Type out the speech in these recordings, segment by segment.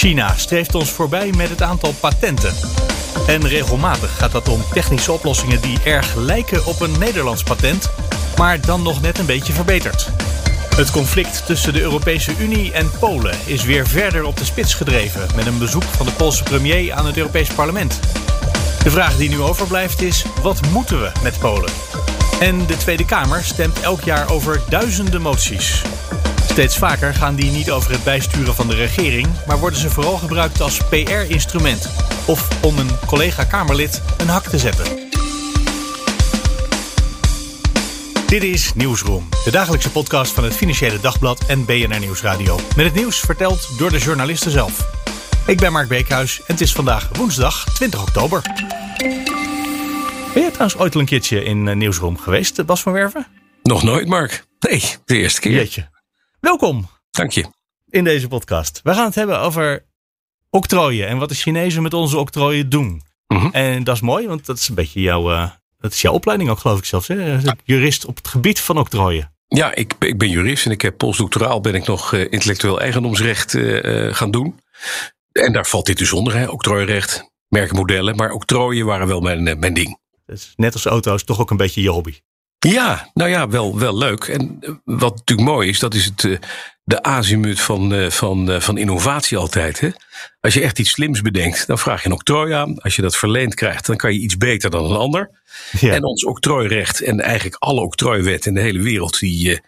China streeft ons voorbij met het aantal patenten. En regelmatig gaat dat om technische oplossingen die erg lijken op een Nederlands patent, maar dan nog net een beetje verbeterd. Het conflict tussen de Europese Unie en Polen is weer verder op de spits gedreven met een bezoek van de Poolse premier aan het Europees Parlement. De vraag die nu overblijft is: wat moeten we met Polen? En de Tweede Kamer stemt elk jaar over duizenden moties. Steeds vaker gaan die niet over het bijsturen van de regering, maar worden ze vooral gebruikt als PR-instrument of om een collega-Kamerlid een hak te zetten. Dit is Nieuwsroom, de dagelijkse podcast van het Financiële Dagblad en BNR Nieuwsradio. Met het nieuws verteld door de journalisten zelf. Ik ben Mark Beekhuis en het is vandaag woensdag 20 oktober. Ben je trouwens ooit al een keertje in uh, Nieuwsroom geweest, Bas van Werven? Nog nooit, Mark. Nee, de eerste keer. Jeetje. Welkom. Dank je. In deze podcast. We gaan het hebben over octrooien en wat de Chinezen met onze octrooien doen. Mm -hmm. En dat is mooi, want dat is een beetje jouw, uh, dat is jouw opleiding ook, geloof ik zelfs. Hè? Jurist op het gebied van octrooien. Ja, ik, ik ben jurist en ik heb postdoctoraal ben ik nog uh, intellectueel eigendomsrecht uh, gaan doen. En daar valt dit dus onder, hè? octrooirecht, merkenmodellen. Maar octrooien waren wel mijn, mijn ding. Dus net als auto's toch ook een beetje je hobby. Ja, nou ja, wel, wel leuk. En wat natuurlijk mooi is, dat is het, uh, de azimuth van, uh, van, van innovatie altijd. Hè? Als je echt iets slims bedenkt, dan vraag je een octrooi aan. Als je dat verleend krijgt, dan kan je iets beter dan een ander. Ja. En ons octrooirecht en eigenlijk alle octrooiwetten in de hele wereld, die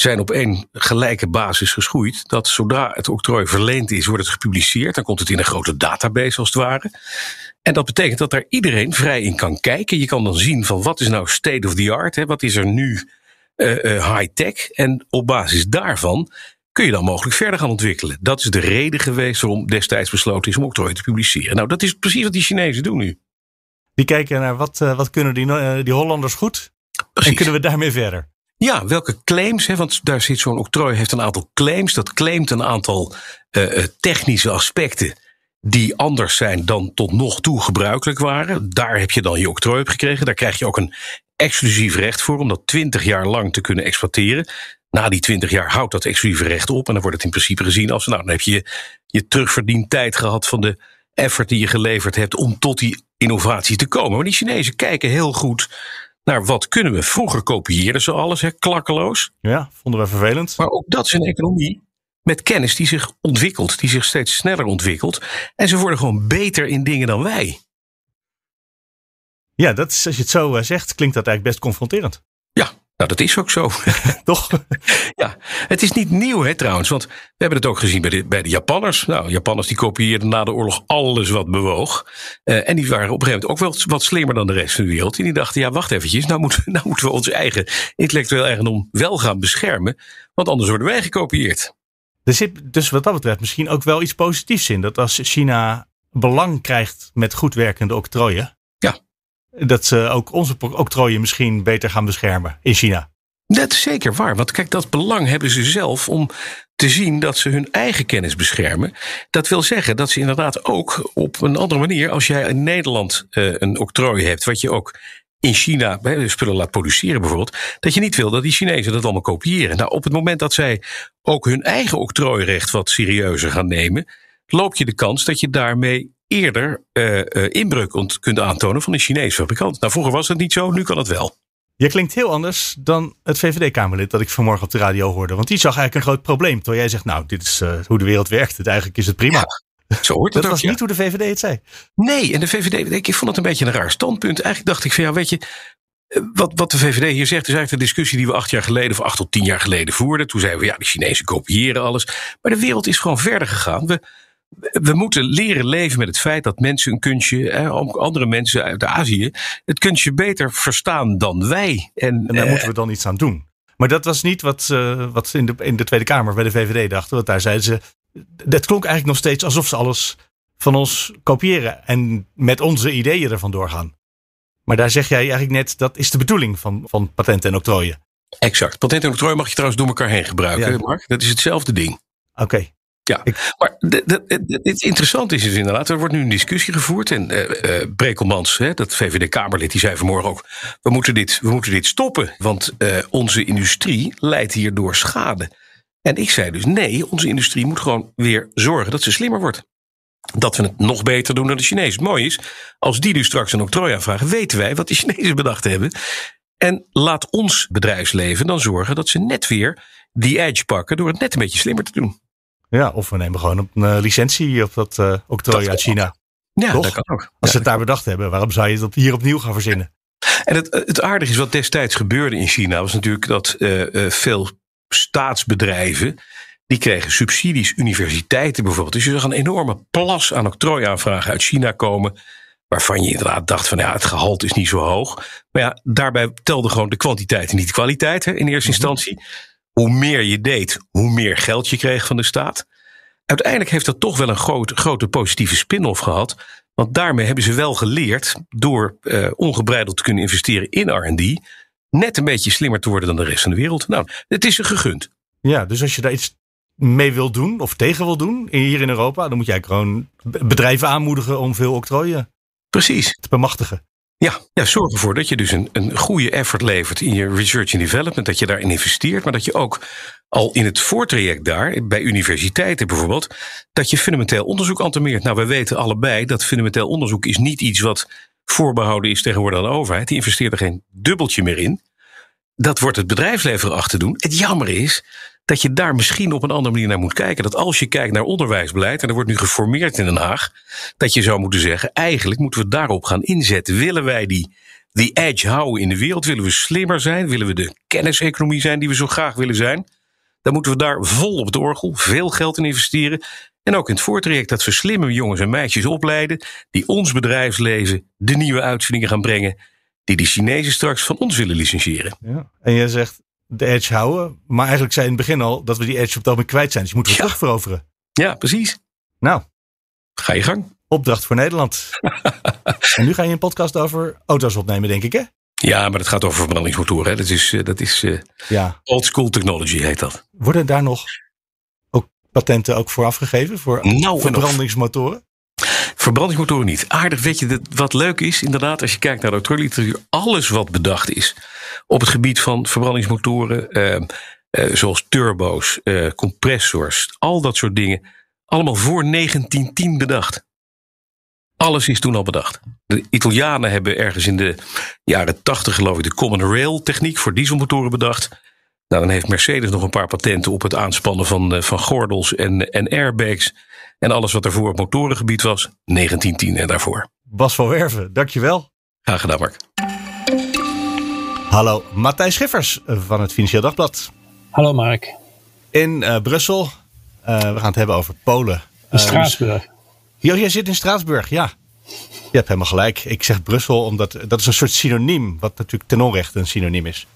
zijn op één gelijke basis geschoeid. Dat zodra het octrooi verleend is, wordt het gepubliceerd. Dan komt het in een grote database als het ware. En dat betekent dat daar iedereen vrij in kan kijken. Je kan dan zien van wat is nou state of the art, hè? wat is er nu uh, uh, high-tech. En op basis daarvan kun je dan mogelijk verder gaan ontwikkelen. Dat is de reden geweest waarom destijds besloten is om octrooi te publiceren. Nou, dat is precies wat die Chinezen doen nu. Die kijken naar wat, uh, wat kunnen die, die Hollanders goed precies. en kunnen we daarmee verder. Ja, welke claims, hè, want daar zit zo'n octrooi, heeft een aantal claims. Dat claimt een aantal technische aspecten die anders zijn dan tot nog toe gebruikelijk waren. Daar heb je dan je octrooi op gekregen. Daar krijg je ook een exclusief recht voor om dat twintig jaar lang te kunnen exploiteren. Na die twintig jaar houdt dat exclusieve recht op en dan wordt het in principe gezien als, nou, dan heb je je terugverdiend tijd gehad van de effort die je geleverd hebt om tot die innovatie te komen. Maar die Chinezen kijken heel goed naar wat kunnen we. Vroeger kopieerden ze alles, hè, klakkeloos. Ja, vonden we vervelend. Maar ook dat is een economie met kennis die zich ontwikkelt, die zich steeds sneller ontwikkelt. En ze worden gewoon beter in dingen dan wij. Ja, dat is, als je het zo zegt, klinkt dat eigenlijk best confronterend. Ja, nou dat is ook zo. Toch? ja, het is niet nieuw hè trouwens, want we hebben het ook gezien bij de, bij de Japanners. Nou, Japanners die kopieerden na de oorlog alles wat bewoog. Uh, en die waren op een gegeven moment ook wel wat slimmer dan de rest van de wereld. En die dachten, ja wacht eventjes, nou moeten, nou moeten we onze eigen intellectueel eigendom wel gaan beschermen. Want anders worden wij gekopieerd. Er zit dus wat dat betreft misschien ook wel iets positiefs in. Dat als China belang krijgt met goed werkende octrooien. Ja. Dat ze ook onze octrooien misschien beter gaan beschermen in China. Dat is zeker waar. Want kijk, dat belang hebben ze zelf om te zien dat ze hun eigen kennis beschermen. Dat wil zeggen dat ze inderdaad ook op een andere manier, als jij in Nederland uh, een octrooi hebt, wat je ook in China spullen laat produceren bijvoorbeeld, dat je niet wil dat die Chinezen dat allemaal kopiëren. Nou, op het moment dat zij ook hun eigen octrooirecht wat serieuzer gaan nemen, loop je de kans dat je daarmee eerder uh, uh, inbreuk kunt aantonen van een Chinese fabrikant. Nou, vroeger was dat niet zo, nu kan het wel. Je klinkt heel anders dan het VVD-Kamerlid dat ik vanmorgen op de radio hoorde. Want die zag eigenlijk een groot probleem. Terwijl jij zegt, nou, dit is uh, hoe de wereld werkt. Het, eigenlijk is het prima. Ja. Zo hoort het dat ook, was ja. niet hoe de VVD het zei. Nee, en de VVD, ik vond het een beetje een raar standpunt. Eigenlijk dacht ik van ja, weet je, wat, wat de VVD hier zegt, is eigenlijk de discussie die we acht jaar geleden of acht tot tien jaar geleden voerden. Toen zeiden we ja, de Chinezen kopiëren alles. Maar de wereld is gewoon verder gegaan. We, we moeten leren leven met het feit dat mensen een kunstje, eh, ook andere mensen uit Azië, het kunstje beter verstaan dan wij. En, En daar eh, moeten we dan iets aan doen. Maar dat was niet wat, uh, wat in, de, in de Tweede Kamer bij de VVD dachten. Want daar zeiden ze. Het klonk eigenlijk nog steeds alsof ze alles van ons kopiëren en met onze ideeën ervan doorgaan. Maar daar zeg jij eigenlijk net, dat is de bedoeling van, van patenten en octrooien. Exact. Patent en octrooi mag je trouwens door elkaar heen gebruiken, ja. Mark. Dat is hetzelfde ding. Oké. Ja, maar het interessante is dus inderdaad, er wordt nu een discussie gevoerd. En uh, uh, Brekelmans, hè, dat VVD-Kamerlid, die zei vanmorgen ook: we moeten dit, we moeten dit stoppen, want uh, onze industrie leidt hierdoor schade. En ik zei dus: nee, onze industrie moet gewoon weer zorgen dat ze slimmer wordt. Dat we het nog beter doen dan de Chinezen. Mooi is, als die nu straks een octrooi aanvragen, weten wij wat de Chinezen bedacht hebben. En laat ons bedrijfsleven dan zorgen dat ze net weer die edge pakken door het net een beetje slimmer te doen. Ja, of we nemen gewoon een uh, licentie op dat uh, octrooi uit China. Ja, Toch? dat kan ook. Als ze het daar bedacht hebben, waarom zou je dat hier opnieuw gaan verzinnen? En het, het aardige is wat destijds gebeurde in China, was natuurlijk dat uh, veel staatsbedrijven die kregen subsidies, universiteiten bijvoorbeeld. Dus je zag een enorme plas aan octrooiaanvragen uit China komen. Waarvan je inderdaad dacht van ja, het gehalte is niet zo hoog. Maar ja, daarbij telde gewoon de kwantiteit en niet de kwaliteit hè, in eerste mhm. instantie. Hoe meer je deed, hoe meer geld je kreeg van de staat. Uiteindelijk heeft dat toch wel een groot, grote positieve spin-off gehad. Want daarmee hebben ze wel geleerd, door uh, ongebreideld te kunnen investeren in RD, net een beetje slimmer te worden dan de rest van de wereld. Nou, het is ze gegund. Ja, dus als je daar iets mee wil doen of tegen wil doen hier in Europa, dan moet jij gewoon bedrijven aanmoedigen om veel octrooien Precies. te bemachtigen. Ja, ja, zorg ervoor dat je dus een, een goede effort levert in je research and development. Dat je daarin investeert, maar dat je ook al in het voortraject daar, bij universiteiten bijvoorbeeld, dat je fundamenteel onderzoek antemeert. Nou, we weten allebei dat fundamenteel onderzoek is niet iets wat voorbehouden is tegenwoordig aan de overheid. Die investeert er geen dubbeltje meer in. Dat wordt het bedrijfsleven erachter doen. Het jammer is dat je daar misschien op een andere manier naar moet kijken. Dat als je kijkt naar onderwijsbeleid, en er wordt nu geformeerd in Den Haag, dat je zou moeten zeggen, eigenlijk moeten we daarop gaan inzetten. Willen wij die, die edge houden in de wereld? Willen we slimmer zijn? Willen we de kenniseconomie zijn die we zo graag willen zijn? Dan moeten we daar vol op het orgel, veel geld in investeren. En ook in het voortraject dat we slimme jongens en meisjes opleiden, die ons bedrijfsleven de nieuwe uitvindingen gaan brengen, die de Chinezen straks van ons willen licentiëren. Ja. En jij zegt, de edge houden. Maar eigenlijk zei in het begin al dat we die edge op het ogenblik kwijt zijn. Dus je moet we ja. terug veroveren. Ja, precies. Nou. Ga je gang. Opdracht voor Nederland. en nu ga je een podcast over auto's opnemen, denk ik, hè? Ja, maar het gaat over verbrandingsmotoren. Hè? Dat is, eh, dat is uh, ja. old school technology, heet dat. Worden daar nog patenten ook voor afgegeven? Voor nou, verbrandingsmotoren? Verbrandingsmotoren niet. Aardig, weet je, wat leuk is, inderdaad, als je kijkt naar de autoliteratuur, alles wat bedacht is op het gebied van verbrandingsmotoren, eh, eh, zoals turbo's, eh, compressors, al dat soort dingen, allemaal voor 1910 bedacht. Alles is toen al bedacht. De Italianen hebben ergens in de jaren 80, geloof ik, de Common Rail techniek voor dieselmotoren bedacht. Nou, dan heeft Mercedes nog een paar patenten op het aanspannen van, van gordels en, en airbags. En alles wat er voor het motorengebied was, 1910 en daarvoor. Bas van Werven, dankjewel. Graag gedaan, Mark. Hallo, Matthijs Schiffers van het Financieel Dagblad. Hallo, Mark. In uh, Brussel. Uh, we gaan het hebben over Polen. In Straatsburg. Uh, jij zit in Straatsburg, ja. Je hebt helemaal gelijk. Ik zeg Brussel omdat dat is een soort synoniem, wat natuurlijk ten onrechte een synoniem is.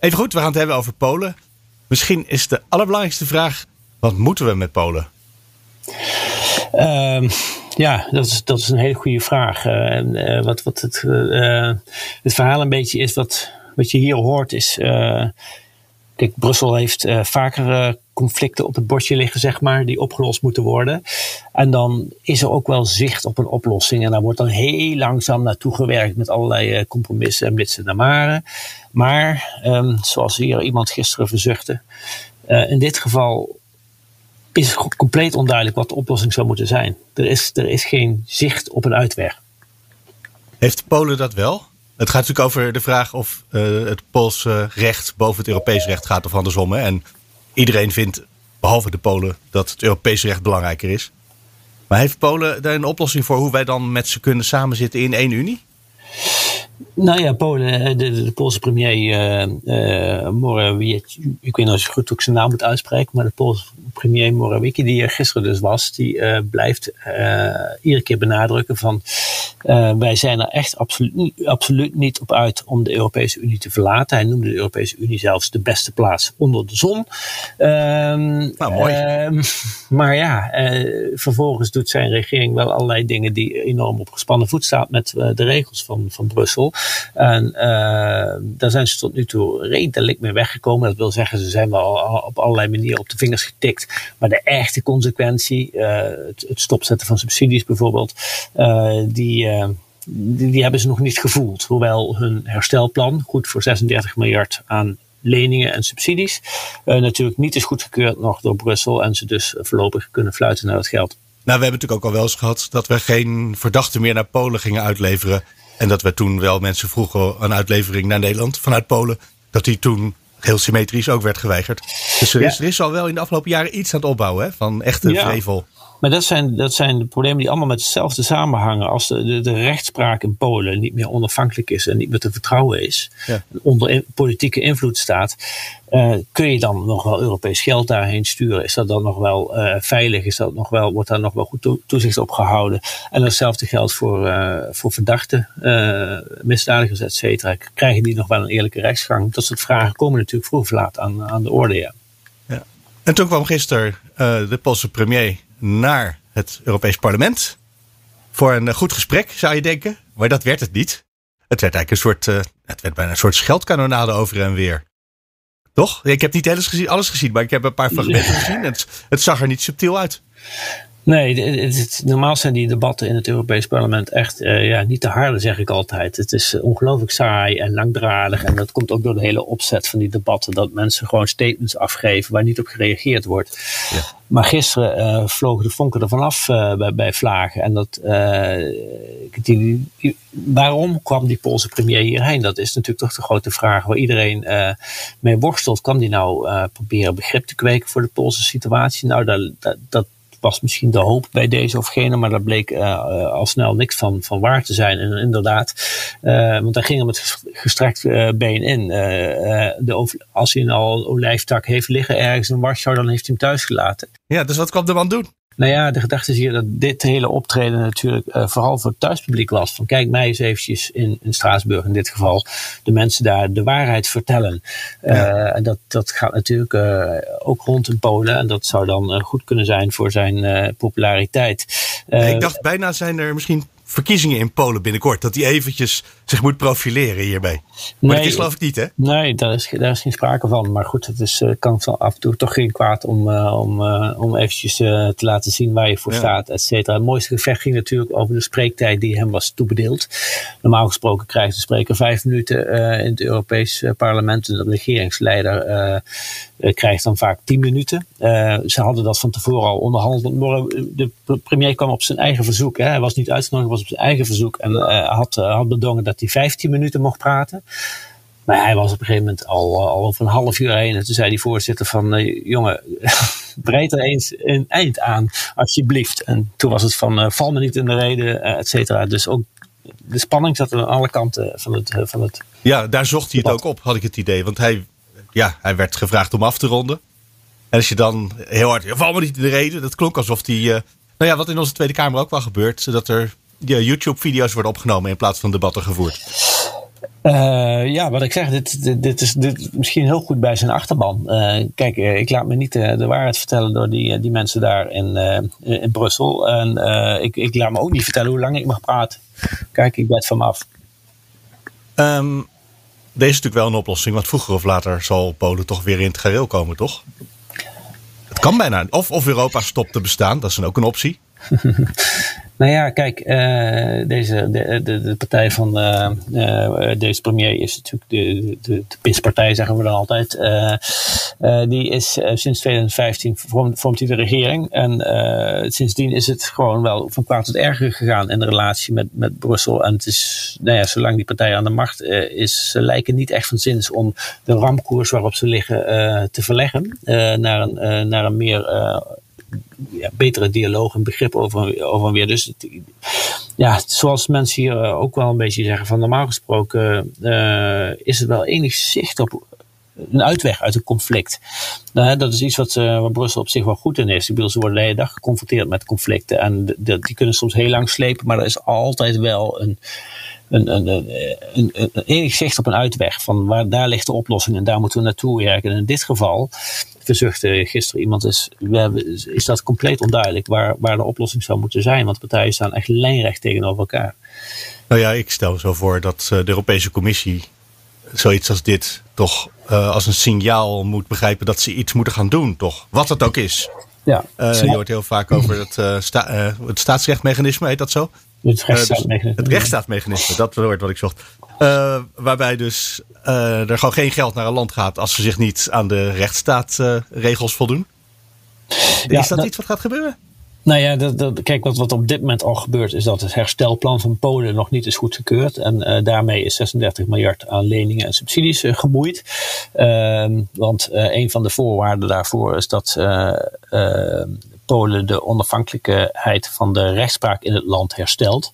Even goed, we gaan het hebben over Polen. Misschien is de allerbelangrijkste vraag: wat moeten we met Polen? Ehm, ja, dat is, dat is een hele goede vraag. Uh, en, uh, wat, wat het, uh, het verhaal een beetje is, wat, wat je hier hoort, is. kijk, Brussel heeft vaker conflicten op het bordje liggen, zeg maar, die opgelost moeten worden. En dan is er ook wel zicht op een oplossing. En daar wordt dan heel langzaam naartoe gewerkt met allerlei compromissen en blitsen naar maren. Maar, um, zoals hier iemand gisteren verzuchtte, in dit geval is compleet onduidelijk wat de oplossing zou moeten zijn. Er is, er is geen zicht op een uitweg. Heeft Polen dat wel? Het gaat natuurlijk over de vraag of uh, het Poolse recht boven het Europees recht gaat of andersom. En iedereen vindt, behalve de Polen, dat het Europese recht belangrijker is. Maar heeft Polen daar een oplossing voor hoe wij dan met ze kunnen samenzitten in één Unie? Nou ja, Polen, eh, de, de Poolse premier uh, Morawiecki, ik weet niet goed hoe ik zijn naam moet uitspreken, maar de Poolse premier Morawiecki, die er gisteren dus was, die blijft iedere keer benadrukken van wij zijn er echt absoluut, absoluut niet op uit om de Europese Unie te verlaten. Hij noemde de Europese Unie zelfs de beste plaats onder de zon. Um, nou, mooi. Um, maar ja, vervolgens doet zijn regering wel allerlei dingen die enorm op gespannen voet staan met de regels van, van Brussel. En daar zijn ze tot nu toe redelijk mee weggekomen. Dat wil zeggen, ze zijn wel op allerlei manieren op de vingers getikt. Maar de echte consequentie, het, het stopzetten van subsidies bijvoorbeeld, die uh, die, die, hebben ze nog niet gevoeld. Hoewel hun herstelplan, goed voor 36 miljard aan leningen en subsidies, natuurlijk niet is goedgekeurd nog door Brussel en ze dus voorlopig kunnen fluiten naar het geld. Nou, we hebben natuurlijk ook al wel eens gehad dat we geen verdachten meer naar Polen gingen uitleveren. En dat we toen wel mensen vroegen een uitlevering naar Nederland vanuit Polen. Dat die toen heel symmetrisch ook werd geweigerd. Dus er is, er is al wel in de afgelopen jaren iets aan het opbouwen hè, van echte ja. vrevel. Maar dat zijn, dat zijn de problemen die allemaal met hetzelfde samenhangen. Als de, de, de rechtspraak in Polen niet meer onafhankelijk is en niet meer te vertrouwen is, ja. onder in, politieke invloed staat, uh, kun je dan nog wel Europees geld daarheen sturen? Is dat dan nog wel uh, veilig? Is dat nog wel, wordt daar nog wel goed toezicht op gehouden? En hetzelfde geldt voor, uh, voor verdachten, misdadigers, et cetera. Krijgen die nog wel een eerlijke rechtsgang? Dat soort vragen komen natuurlijk vroeg of laat aan, aan de orde. Ja. ja. En toen kwam gisteren de Poolse premier naar het Europees Parlement. Voor een goed gesprek, zou je denken. Maar dat werd het niet. Het werd eigenlijk een soort, uh, het werd bijna een soort scheldkanonade over en weer. Toch? Ik heb niet alles gezien, alles gezien maar ik heb een paar fragmenten gezien. Het, het zag er niet subtiel uit. Nee, het, het, normaal zijn die debatten in het Europees Parlement echt uh, ja, niet te harde, zeg ik altijd. Het is uh, ongelooflijk saai en langdradig. En dat komt ook door de hele opzet van die debatten. Dat mensen gewoon statements afgeven waar niet op gereageerd wordt. Ja. Maar gisteren uh, vlogen de vonken er vanaf bij, bij Vlagen. En dat, die, die, waarom kwam die Poolse premier hierheen? Dat is natuurlijk toch de grote vraag waar iedereen mee worstelt. Kwam die nou proberen begrip te kweken voor de Poolse situatie? Nou, dat, dat was misschien de hoop bij deze of gene, maar daar bleek uh, al snel niks van, van waar te zijn. En inderdaad, uh, want daar ging hem het gestrekt been in. de, als hij al een olijftak heeft liggen ergens in Warschau, dan heeft hij hem thuis gelaten. Ja, dus wat kwam de man doen? Nou ja, de gedachte is hier dat dit hele optreden natuurlijk uh, vooral voor het thuispubliek was. Van kijk mij eens eventjes in, in Straatsburg in dit geval. De mensen daar de waarheid vertellen. Uh, ja. En dat, dat gaat natuurlijk uh, ook rond in Polen. En dat zou dan goed kunnen zijn voor zijn populariteit. ik dacht bijna zijn er misschien verkiezingen in Polen binnenkort. Dat hij eventjes zich moet profileren hierbij. Maar nee, dat is geloof ik niet, hè? Nee, daar is, daar is geen sprake van. Maar goed, het is, uh, kan af en toe toch geen kwaad om, uh, om, uh, om eventjes te laten zien waar je voor ja. staat, et cetera. Het mooiste gevecht ging natuurlijk over de spreektijd die hem was toebedeeld. Normaal gesproken krijgt de spreker vijf minuten in het Europees parlement. En de regeringsleider krijgt dan vaak tien minuten. ze hadden dat van tevoren al onderhandeld. De premier kwam op zijn eigen verzoek. Hè. Hij was niet uitgenodigd, was op zijn eigen verzoek. En had, had bedongen dat hij 15 minuten mocht praten. Maar hij was op een gegeven moment al, al over een half uur heen. En toen zei die voorzitter van, uh, jongen, breid er eens een eind aan, alsjeblieft. En toen was het van, uh, val me niet in de reden, et cetera. Dus ook de spanning zat aan alle kanten van het, van het Ja, daar zocht hij het ook op, had ik het idee. Want hij, ja, hij werd gevraagd om af te ronden. En als je dan heel hard, val me niet in de reden. Dat klonk alsof hij, nou ja, wat in onze Tweede Kamer ook wel gebeurt. Zodat er YouTube-video's worden opgenomen in plaats van debatten gevoerd. Uh, ja, wat ik zeg, dit, dit, dit is dit misschien heel goed bij zijn achterban. Uh, kijk, eh, ik laat me niet de, de waarheid vertellen door die, die mensen daar in, uh, in Brussel. En ik, ik laat me ook niet vertellen hoe lang ik mag praten. Kijk, ik ben van af. Um, deze is natuurlijk wel een oplossing, want vroeger of later zal Polen toch weer in het gareel komen, toch? Het kan bijna. Of, of Europa stopt te bestaan, dat is dan ook een optie. Nou ja, kijk, uh, deze, de, de, de, partij van uh, uh, deze premier is natuurlijk de, de, de zeggen we dan altijd. die is sinds 2015 vormt, vormt hij de regering. En sindsdien is het gewoon wel van kwaad tot erger gegaan in de relatie met, met Brussel. En het is, nou ja, zolang die partij aan de macht is, ze lijken niet echt van zins om de ramkoers waarop ze liggen te verleggen naar, een, naar een meer ja, betere dialoog en begrip over, over weer. Dus ja, zoals mensen hier ook wel een beetje zeggen, van normaal gesproken uh, is er wel enig zicht op een uitweg uit een conflict. Nou, dat is iets wat, uh, waar Brussel op zich wel goed in is. Ik bedoel, ze worden de hele dag geconfronteerd met conflicten. En die kunnen soms heel lang slepen, maar er is altijd wel een, een, een, een, een, enig zicht op een uitweg. Van waar, daar ligt de oplossing en daar moeten we naartoe werken. En in dit geval, verzuchtte gisteren iemand, is, we hebben, is dat compleet onduidelijk waar, waar de oplossing zou moeten zijn. Want de partijen staan echt lijnrecht tegenover elkaar. Nou ja, ik stel zo voor dat de Europese Commissie zoiets als dit toch uh, als een signaal moet begrijpen dat ze iets moeten gaan doen, toch? Wat het ook is. Ja. Uh, je hoort heel vaak over het, uh, sta het staatsrechtmechanisme, heet dat zo? Het rechtsstaatsmechanisme. het rechtsstaatsmechanisme, dat woord wat ik zocht. waarbij dus er gewoon geen geld naar een land gaat als ze zich niet aan de rechtsstaatregels voldoen. Ja, is dat, dat iets wat gaat gebeuren? Nou ja, dat, dat, kijk, wat, wat op dit moment al gebeurt, is dat het herstelplan van Polen nog niet is goedgekeurd. En uh, daarmee is 36 miljard aan leningen en subsidies uh, geboeid. Uh, want eh, een van de voorwaarden daarvoor is dat Polen de onafhankelijkheid van de rechtspraak in het land herstelt.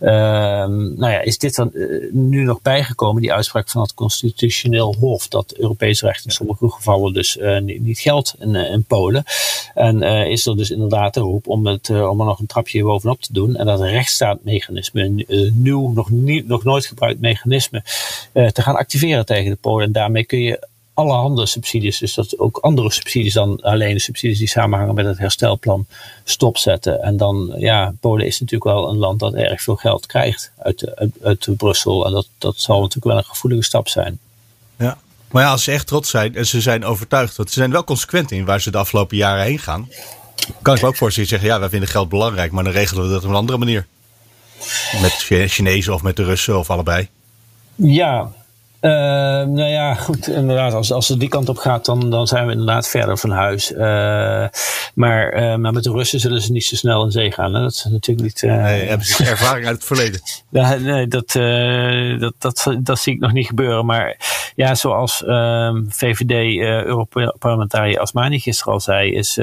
Uh, nou ja, is dit dan uh, nu nog bijgekomen, die uitspraak van het constitutioneel hof, dat Europees recht in sommige gevallen dus uh, niet, niet, geldt in, eh, Polen. En is er dus inderdaad een roep om, het, om er nog een trapje bovenop te doen en dat rechtsstaatmechanisme, een nieuw, nog, nog nooit gebruikt mechanisme, te gaan activeren tegen de Polen. En daarmee kun je allerhande subsidies, dus dat ook andere subsidies dan alleen de subsidies die samenhangen met het herstelplan stopzetten. En dan, ja, Polen is natuurlijk wel een land dat erg veel geld krijgt uit, uit, uit Brussel. En dat, dat zal natuurlijk wel een gevoelige stap zijn. Ja, maar ja, als ze echt trots zijn en ze zijn overtuigd, want ze zijn wel consequent in waar ze de afgelopen jaren heen gaan, kan ik me ook voorstellen zeggen, ja, wij vinden geld belangrijk, maar dan regelen we dat op een andere manier. Met Chinezen of met de Russen of allebei. Ja, uh, nou ja, goed, inderdaad. Als, als het die kant op gaat, dan, dan zijn we inderdaad verder van huis. Uh, maar, uh, maar met de Russen zullen ze niet zo snel in zee gaan. Hè? Dat is natuurlijk niet. nee, hebben ze ervaring uit het verleden? Ja, nee, dat, dat, dat, dat zie ik nog niet gebeuren. Maar ja, zoals ehm, VVD-Europarlementariër Asmani gisteren al zei, is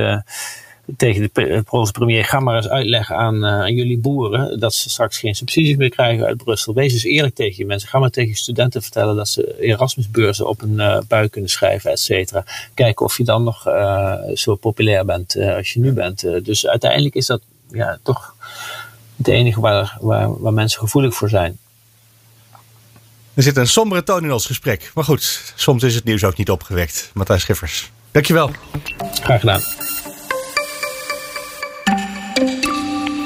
tegen de Poolse premier: ga maar eens uitleggen aan, uh, aan, jullie boeren dat ze straks geen subsidies meer krijgen uit Brussel. Wees eens eerlijk tegen je mensen. Ga maar tegen je studenten vertellen dat ze Erasmusbeurzen op een uh, bui kunnen schrijven, et cetera. Kijken of je dan nog uh, zo populair bent als je nu bent. dus uiteindelijk is dat ja, toch het enige waar, waar, waar mensen gevoelig voor zijn. Er zit een sombere toon in ons gesprek. Maar goed, soms is het nieuws ook niet opgewekt. Matthijs Schiffers, dankjewel. Graag gedaan.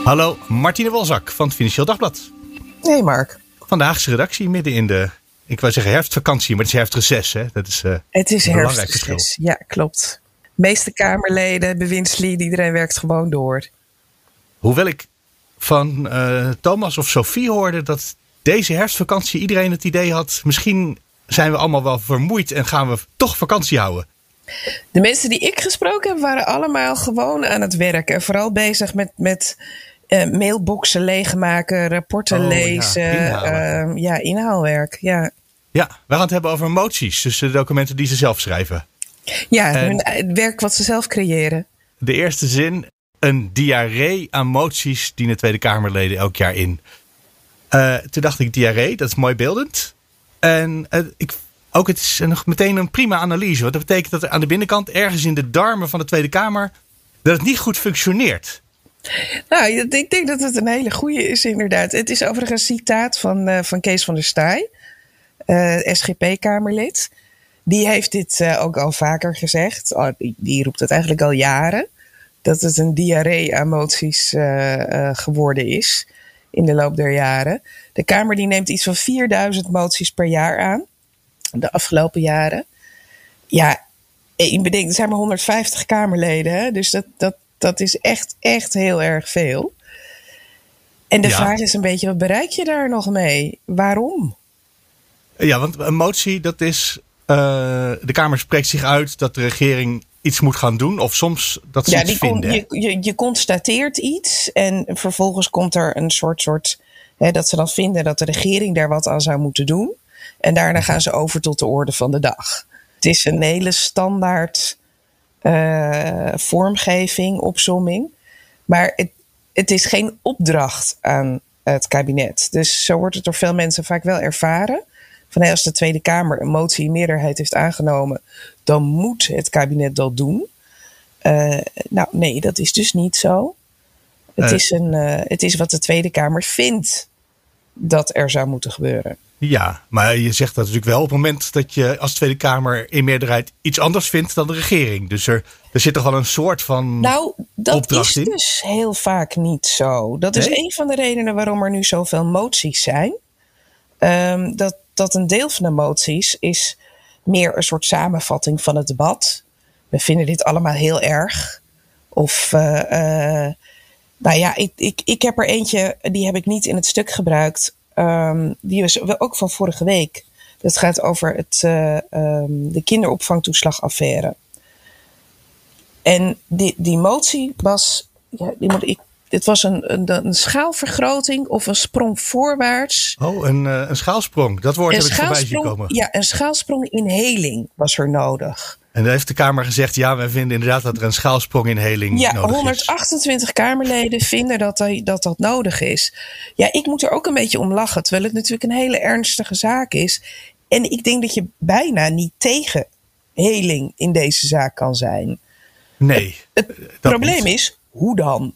Hallo, Martine Wolzak van het Financieel Dagblad. Hey Mark. Vandaagse redactie midden in de, ik wou zeggen herfstvakantie, maar het is herfstreces hè? Dat is, uh, het is een belangrijk verschil. Ja, klopt. De meeste Kamerleden, bewindslieden, iedereen werkt gewoon door. Hoewel ik van uh, Thomas of Sophie hoorde dat deze herfstvakantie iedereen het idee had, misschien zijn we allemaal wel vermoeid en gaan we toch vakantie houden. De mensen die ik gesproken heb, waren allemaal gewoon aan het werken. Vooral bezig met, met uh, mailboxen leegmaken, rapporten oh, lezen. Ja, uh, ja, inhaalwerk. Ja. ja, we gaan het hebben over moties. Dus de documenten die ze zelf schrijven. Ja, hun, het werk wat ze zelf creëren. De eerste zin. Een diarree aan moties dienen Tweede Kamerleden elk jaar in. Uh, toen dacht ik, diarree, dat is mooi beeldend. En ik ook het is nog meteen een prima analyse. Want dat betekent dat er aan de binnenkant, ergens in de darmen van de Tweede Kamer, dat het niet goed functioneert. Nou, ik denk dat het een hele goede is, inderdaad. Het is overigens een citaat van, uh, van Kees van der Staaij, eh, SGP-Kamerlid. Die heeft dit uh, ook al vaker gezegd. Oh, die, die, roept het eigenlijk al jaren. Dat het een diarree aan moties geworden is in de loop der jaren. De Kamer die neemt iets van 4000 moties per jaar aan de afgelopen jaren. Ja, ik bedenk, zijn maar 150 Kamerleden. Hè? Dus dat, dat, dat is echt, echt heel erg veel. En de vraag is een beetje, wat bereik je daar nog mee? Waarom? Ja, want een motie, dat is... Uh, de Kamer spreekt zich uit dat de regering iets moet gaan doen. Of soms dat ze ja, iets vinden. Je, je, je, constateert iets en vervolgens komt er een soort... soort hè, dat ze dan vinden dat de regering daar wat aan zou moeten doen. En daarna gaan ze over tot de orde van de dag. Het is een hele standaard uh, vormgeving, opzomming. Maar het, het is geen opdracht aan het kabinet. Dus zo wordt het door veel mensen vaak wel ervaren. Van hey, als de Tweede Kamer een motie in meerderheid heeft aangenomen, dan moet het kabinet dat doen. Uh, nou, nee, dat is dus niet zo. Het, Eh. is een, uh, het is wat de Tweede Kamer vindt dat er zou moeten gebeuren. Ja, maar je zegt dat natuurlijk wel op het moment dat je als Tweede Kamer in meerderheid iets anders vindt dan de regering. Dus er, er zit toch wel een soort van. Nou, dat is in? dus heel vaak niet zo. Dat is een van de redenen waarom er nu zoveel moties zijn. Ehm, dat, dat een deel van de moties is meer een soort samenvatting van het debat. We vinden dit allemaal heel erg. Of, eh, eh, nou ja, ik, ik, ik heb er eentje, die heb ik niet in het stuk gebruikt. Ehm, die was ook van vorige week. Dat gaat over het, eh, ehm, de kinderopvangtoeslagaffaire. En die, die motie was, ja, die moet ik, dit was een, een, een schaalvergroting of een sprong voorwaarts. Oh, een, eh, een schaalsprong. Dat woord Een heb ik voorbij zien komen. ja, een schaalsprong in heling was er nodig. En dan heeft de Kamer gezegd: ja, wij vinden inderdaad dat er een schaalsprong in heling Ja, nodig is. 128 Kamerleden vinden dat, hij- dat dat nodig is. Ja, ik moet er ook een beetje om lachen, terwijl het natuurlijk een hele ernstige zaak is. En ik denk dat je bijna niet tegen heling in deze zaak kan zijn. Nee. Het dat probleem niet. is, hoe dan?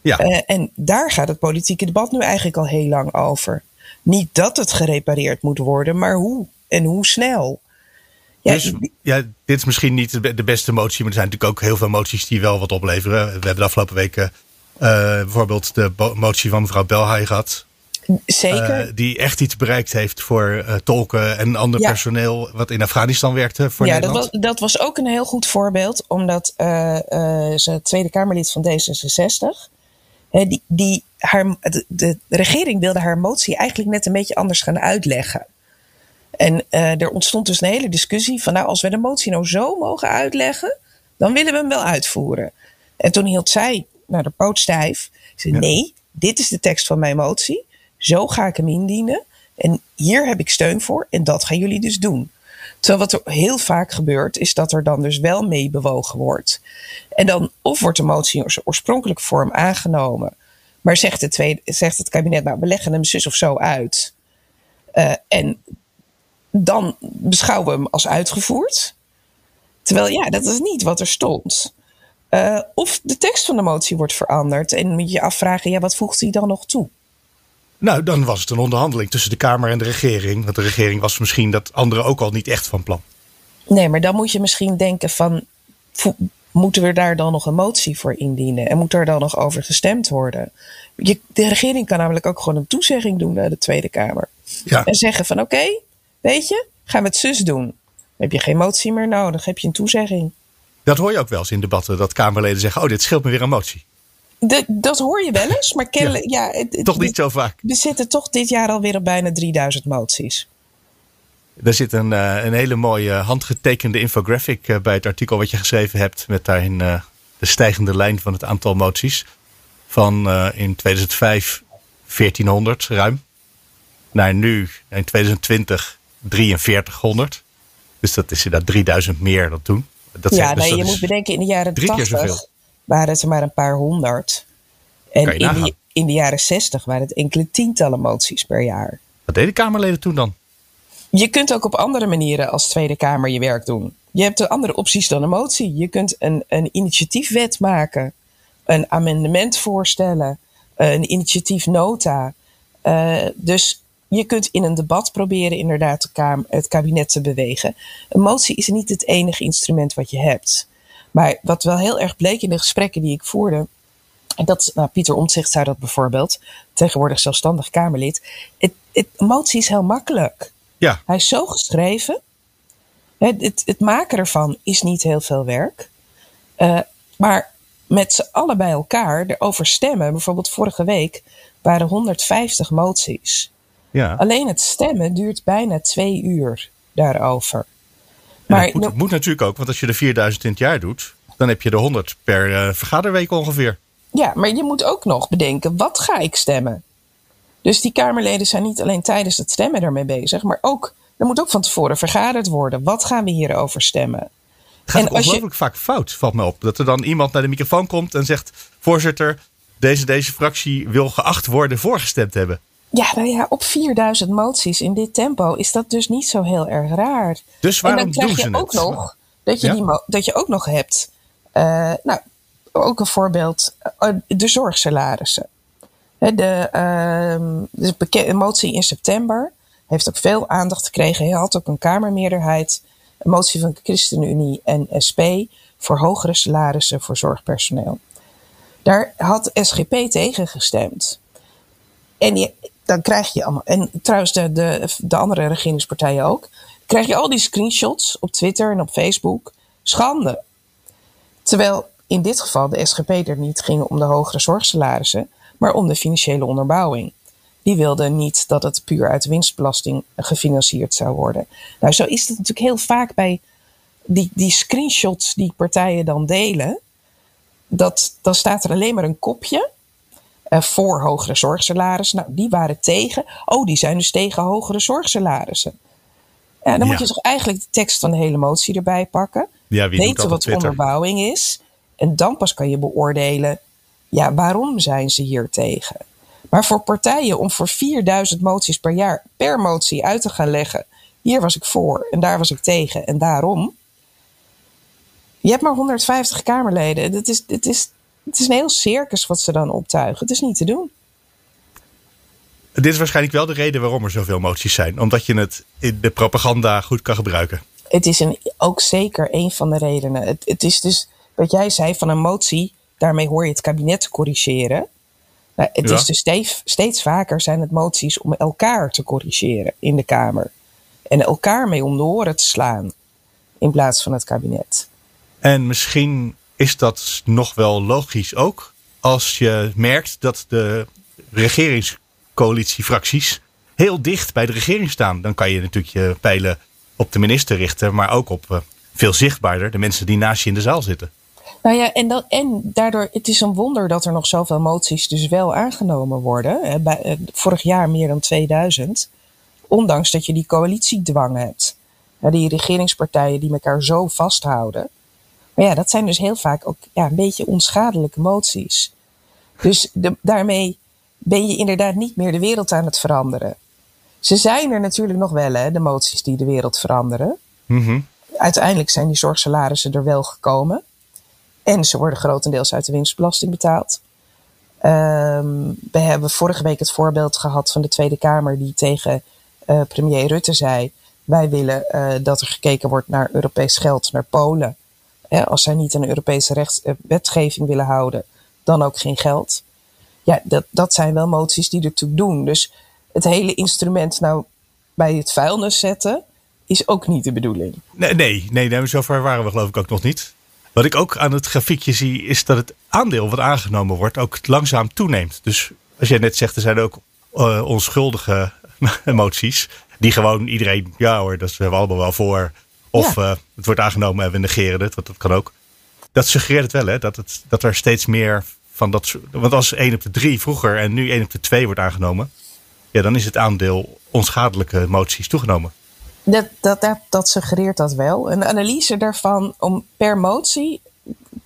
Ja. Eh, en daar gaat het politieke debat nu eigenlijk al heel lang over. Niet dat het gerepareerd moet worden, maar hoe en hoe snel. Ja, dus ja, dit is misschien niet de be- de beste motie, maar er zijn natuurlijk ook heel veel moties die wel wat opleveren. We hebben de afgelopen weken eh, bijvoorbeeld de motie van mevrouw Belhaai gehad. zeker. eh, die echt iets bereikt heeft voor eh, tolken en ander Ja. personeel wat in Afghanistan werkte voor ja, dat Nederland. was, dat was ook een heel goed voorbeeld, omdat ze Tweede Kamerlid van D66, hè, die, die haar, de, de regering wilde haar motie eigenlijk net een beetje anders gaan uitleggen. En eh, er ontstond dus een hele discussie van, nou, als we de motie nou zo mogen uitleggen, dan willen we hem wel uitvoeren. En toen hield zij naar de poot stijf. Ze zei, Ja. nee, dit is de tekst van mijn motie. Zo ga ik hem indienen. En hier heb ik steun voor. En dat gaan jullie dus doen. Terwijl wat er heel vaak gebeurt, is dat er dan dus wel mee bewogen wordt. En dan of wordt de motie in zijn oorspronkelijke vorm aangenomen. Maar zegt het, tweede, zegt het kabinet, nou, we leggen hem zus of zo uit. Eh, en dan beschouwen we hem als uitgevoerd. Terwijl ja, dat is niet wat er stond. Eh, of de tekst van de motie wordt veranderd. En moet je afvragen, ja, wat voegt hij dan nog toe? Nou, dan was het een onderhandeling tussen de Kamer en de regering. Want de regering was misschien dat anderen ook al niet echt van plan. Nee, maar dan moet je misschien denken van... moeten we daar dan nog een motie voor indienen? En moet er dan nog over gestemd worden? Je, de regering kan namelijk ook gewoon een toezegging doen naar de Tweede Kamer. Ja. En zeggen van oké, weet je, gaan we het zus doen. Dan heb je geen motie meer nodig, heb je een toezegging. Dat hoor je ook wel eens in debatten. Dat Kamerleden zeggen, oh, dit scheelt me weer een motie. De, dat hoor je wel eens, maar kennelijk... Ja. het- het- Toch niet zo vaak. We zitten toch dit jaar alweer op bijna 3000 moties. Er zit een, eh, een hele mooie handgetekende infographic eh, bij het artikel wat je geschreven hebt. Met daarin eh, de stijgende lijn van het aantal moties. Van in 2005 1400 ruim. Naar nu in 2020 4300. Dus dat is inderdaad 3000 meer dan toen. Dat ja, dus nee, dat je moet bedenken, in de jaren drie keer 80 zoveel. waren het er maar een paar honderd. En in in de jaren 60 waren het enkele tientallen moties per jaar. Wat deden Kamerleden toen dan? Je kunt ook op andere manieren als Tweede Kamer je werk doen. Je hebt de andere opties dan een motie. Je kunt een, een initiatiefwet maken, een amendement voorstellen, een initiatiefnota. Eh, dus je kunt in een debat proberen inderdaad de Kamer, het kabinet te bewegen. Een motie is niet het enige instrument wat je hebt. Maar wat wel heel erg bleek in de gesprekken die ik voerde. En dat, nou, Pieter Omtzigt zei dat bijvoorbeeld, tegenwoordig zelfstandig Kamerlid. Het, het, een motie is heel makkelijk. Ja, Hij is zo geschreven. Het, het, het maken ervan is niet heel veel werk. Eh, maar met z'n allen bij elkaar erover stemmen. Bijvoorbeeld vorige week waren 150 moties. Ja. Alleen het stemmen duurt bijna twee uur daarover. Maar dat moet, moet natuurlijk ook, want als je er 4000 in het jaar doet, dan heb je er 100 per eh, vergaderweek ongeveer. Ja, maar je moet ook nog bedenken, wat ga ik stemmen? Dus die Kamerleden zijn niet alleen tijdens het stemmen ermee bezig, maar ook, er moet ook van tevoren vergaderd worden. Wat gaan we hierover stemmen? Het gaat En je- ongelooflijk vaak fout, valt me op. Dat er dan iemand naar de microfoon komt en zegt: Voorzitter, deze, deze fractie wil geacht worden voorgestemd hebben. Ja, nou ja, op 4000 moties in dit tempo is dat dus niet zo heel erg raar. Dus waarom en dan krijg doen je ook het? nog dat je, Ja? die dat je ook nog hebt. eh, nou, ook een voorbeeld: eh, de zorgsalarissen. Hè, De, ehm, de motie in september heeft ook veel aandacht gekregen. Hij had ook een Kamermeerderheid. Een motie van de ChristenUnie en SP voor hogere salarissen voor zorgpersoneel. Daar had SGP tegen gestemd. En je, dan krijg je allemaal. En trouwens, de, de, de andere regeringspartijen ook. Krijg je al die screenshots op Twitter en op Facebook. Schande. Terwijl in dit geval de SGP er niet ging om de hogere zorgsalarissen, maar om de financiële onderbouwing. Die wilden niet dat het puur uit winstbelasting gefinancierd zou worden. Nou, zo is het natuurlijk heel vaak bij die, die screenshots die partijen dan delen. Dat, dan staat er alleen maar een kopje eh, voor hogere zorgsalarissen. Nou, die waren tegen. Oh, die zijn dus tegen hogere zorgsalarissen. Ja, dan Ja. moet je toch eigenlijk de tekst van de hele motie erbij pakken. Ja, wie weten dat wat Twitter? onderbouwing is. En dan pas kan je beoordelen, ja, waarom zijn ze hier tegen? Maar voor partijen om voor 4000 moties per jaar per motie uit te gaan leggen. Hier was ik voor en daar was ik tegen en daarom. Je hebt maar 150 Kamerleden. Het is, het is, het is een heel circus wat ze dan optuigen. Het is niet te doen. Dit is waarschijnlijk wel de reden waarom er zoveel moties zijn. Omdat je het in de propaganda goed kan gebruiken. Het is een, ook zeker een van de redenen. Het, het is dus wat jij zei van een motie. Daarmee hoor je het kabinet te corrigeren. Nou, het Ja. is dus steeds, steeds vaker zijn het moties om elkaar te corrigeren in de Kamer. En elkaar mee om de oren te slaan. In plaats van het kabinet. En misschien is dat nog wel logisch ook. Als je merkt dat de regeringscoalitiefracties heel dicht bij de regering staan. Dan kan je natuurlijk je pijlen op de minister richten. Maar ook op eh, veel zichtbaarder de mensen die naast je in de zaal zitten. Nou ja, en, dat, en daardoor, het is een wonder dat er nog zoveel moties dus wel aangenomen worden. Bij, eh, vorig jaar meer dan 2000. Ondanks dat je die coalitiedwang hebt. Die regeringspartijen die elkaar zo vasthouden. Maar ja, dat zijn dus heel vaak ook ja, een beetje onschadelijke moties. Dus de, daarmee ben je inderdaad niet meer de wereld aan het veranderen. Ze zijn er natuurlijk nog wel, hè, de moties die de wereld veranderen. Mhm. Uiteindelijk zijn die zorgsalarissen er wel gekomen. En ze worden grotendeels uit de winstbelasting betaald. Ehm, we hebben vorige week het voorbeeld gehad van de Tweede Kamer die tegen eh, premier Rutte zei: Wij willen eh, dat er gekeken wordt naar Europees geld naar Polen. Als zij niet een Europese rechts, eh, wetgeving willen houden, dan ook geen geld. Ja, dat, dat zijn wel moties die ertoe doen. Dus het hele instrument nou bij het vuilnis zetten is ook niet de bedoeling. Nee, nee, nee, nee, zover waren we geloof ik ook nog niet. Wat ik ook aan het grafiekje zie, is dat het aandeel wat aangenomen wordt ook langzaam toeneemt. Dus als jij net zegt, er zijn ook eh, onschuldige moties. Die gewoon iedereen, ja hoor, dat zijn we allemaal wel voor. Of Ja. eh, het wordt aangenomen en we negeren het, want dat kan ook. Dat suggereert het wel, hè, dat, het, dat er steeds meer van dat soort. Want als 1 op de 3 vroeger en nu 1 op de 2 wordt aangenomen. Ja, dan is het aandeel onschadelijke moties toegenomen. Dat, dat, dat, dat suggereert dat wel. Een analyse daarvan om per motie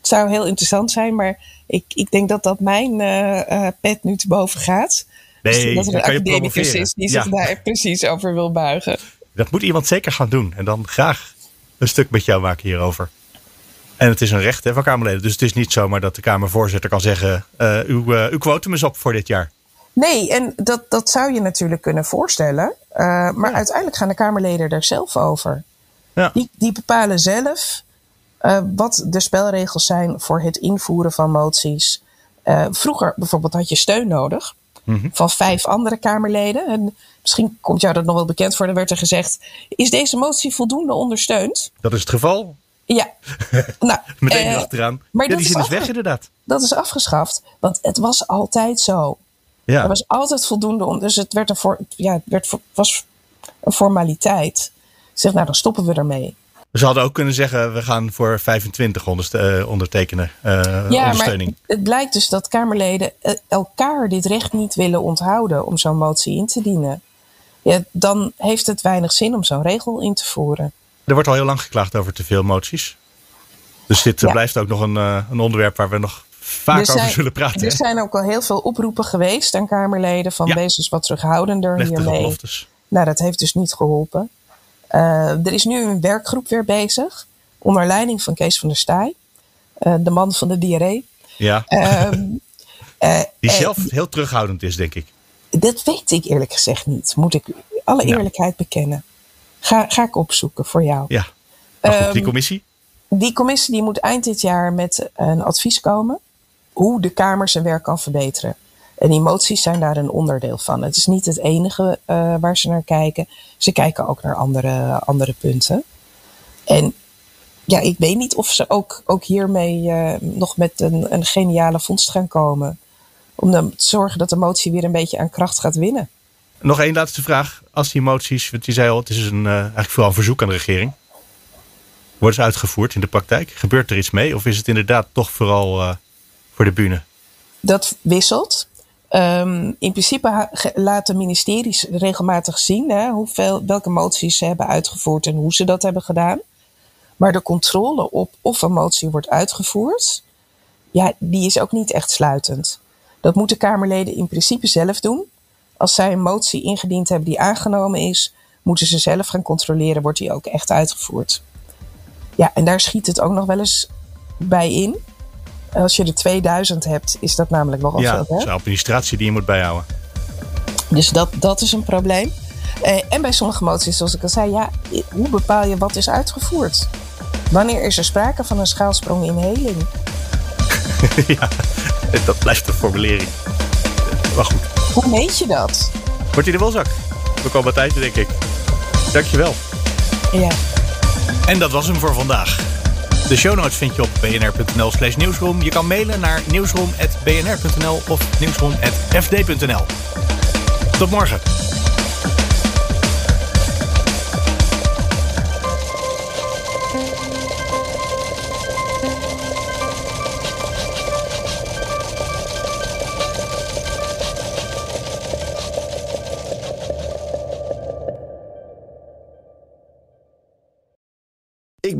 zou heel interessant zijn, maar ik, ik denk dat dat mijn eh, eh, pet nu te boven gaat. Nee, dus dat er een academicus is die Ja. zich daar precies over wil buigen. Dat moet iemand zeker gaan doen. En dan graag een stuk met jou maken hierover. En het is een recht hè, van Kamerleden. Dus het is niet zomaar dat de Kamervoorzitter kan zeggen... eh, uw, eh, uw quotum is op voor dit jaar. Nee, en dat, dat zou je natuurlijk kunnen voorstellen. Eh, maar uiteindelijk gaan de Kamerleden er zelf over. Ja. Die, die bepalen zelf wat de spelregels zijn voor het invoeren van moties. Vroeger bijvoorbeeld had je steun nodig van vijf andere Kamerleden. En misschien komt jou dat nog wel bekend voor. Dan werd er gezegd: Is deze motie voldoende ondersteund? Dat is het geval. Ja. nou, Meteen eh, erachteraan. maar ja, dat die is zin is weg afge- inderdaad. dat is afgeschaft, want het was altijd zo. Ja. Er was altijd voldoende om. Dus het werd een voor, ja, het werd was een formaliteit. Zeg, nou, dan stoppen we ermee. Ze hadden ook kunnen zeggen... we gaan voor 25 onderste- eh, ondertekenen. eh, Ja, maar het blijkt dus dat Kamerleden elkaar dit recht niet willen onthouden om zo'n motie in te dienen. Ja, dan heeft het weinig zin om zo'n regel in te voeren. Er wordt al heel lang geklaagd over te veel moties. Dus dit eh, Ja. blijft ook nog een, eh, een onderwerp waar we nog vaak Er zijn- over zullen praten. Er hè? zijn ook al heel veel oproepen geweest aan Kamerleden van Ja. wees eens wat terughoudender hiermee. beloftes. Nou, dat heeft dus niet geholpen. Eh, er is nu een werkgroep weer bezig, onder leiding van Kees van der Staaij, de man van de diarree. Ja, Ehm, eh, die zelf heel terughoudend is, denk ik. Dat weet ik eerlijk gezegd niet, moet ik alle eerlijkheid bekennen. Ga, ga ik opzoeken voor jou. Ja. Die Ehm, commissie? Die commissie die moet eind dit jaar met een advies komen hoe de Kamer zijn werk kan verbeteren. En die moties zijn daar een onderdeel van. Het is niet het enige eh, waar ze naar kijken. Ze kijken ook naar andere, andere punten. En ja, ik weet niet of ze ook, ook hiermee eh, nog met een, een geniale vondst gaan komen. Om dan te zorgen dat de motie weer een beetje aan kracht gaat winnen. Nog één laatste vraag. Als die moties, want je zei al, het is een, eh, eigenlijk vooral een verzoek aan de regering. Worden ze uitgevoerd in de praktijk? Gebeurt er iets mee? Of is het inderdaad toch vooral eh, voor de bühne? dat wisselt. Ehm, in principe laten ministeries regelmatig zien hè, hoeveel, welke moties ze hebben uitgevoerd en hoe ze dat hebben gedaan. Maar de controle op of een motie wordt uitgevoerd, ja, die is ook niet echt sluitend. Dat moeten Kamerleden in principe zelf doen. Als zij een motie ingediend hebben die aangenomen is, moeten ze zelf gaan controleren, wordt die ook echt uitgevoerd. Ja, en daar schiet het ook nog wel eens bij in. Als je er 2000 hebt, is dat namelijk nogal Ja, veel. dat Hè? is administratie die je moet bijhouden. Dus dat, dat is een probleem. Eh, en bij sommige moties, zoals ik al zei, ja, hoe bepaal je wat is uitgevoerd? Wanneer is er sprake van een schaalsprong in heling? ja, dat blijft een formulering. Maar goed, Hoe meet je dat? wordt hij de welzak? We komen het einde, denk ik. Dankjewel. Ja. En dat was hem voor vandaag. De show notes vind je op bnr.nl slash nieuwsroom. Je kan mailen naar nieuwsroom.bnr.nl of nieuwsroom.fd.nl. Tot morgen.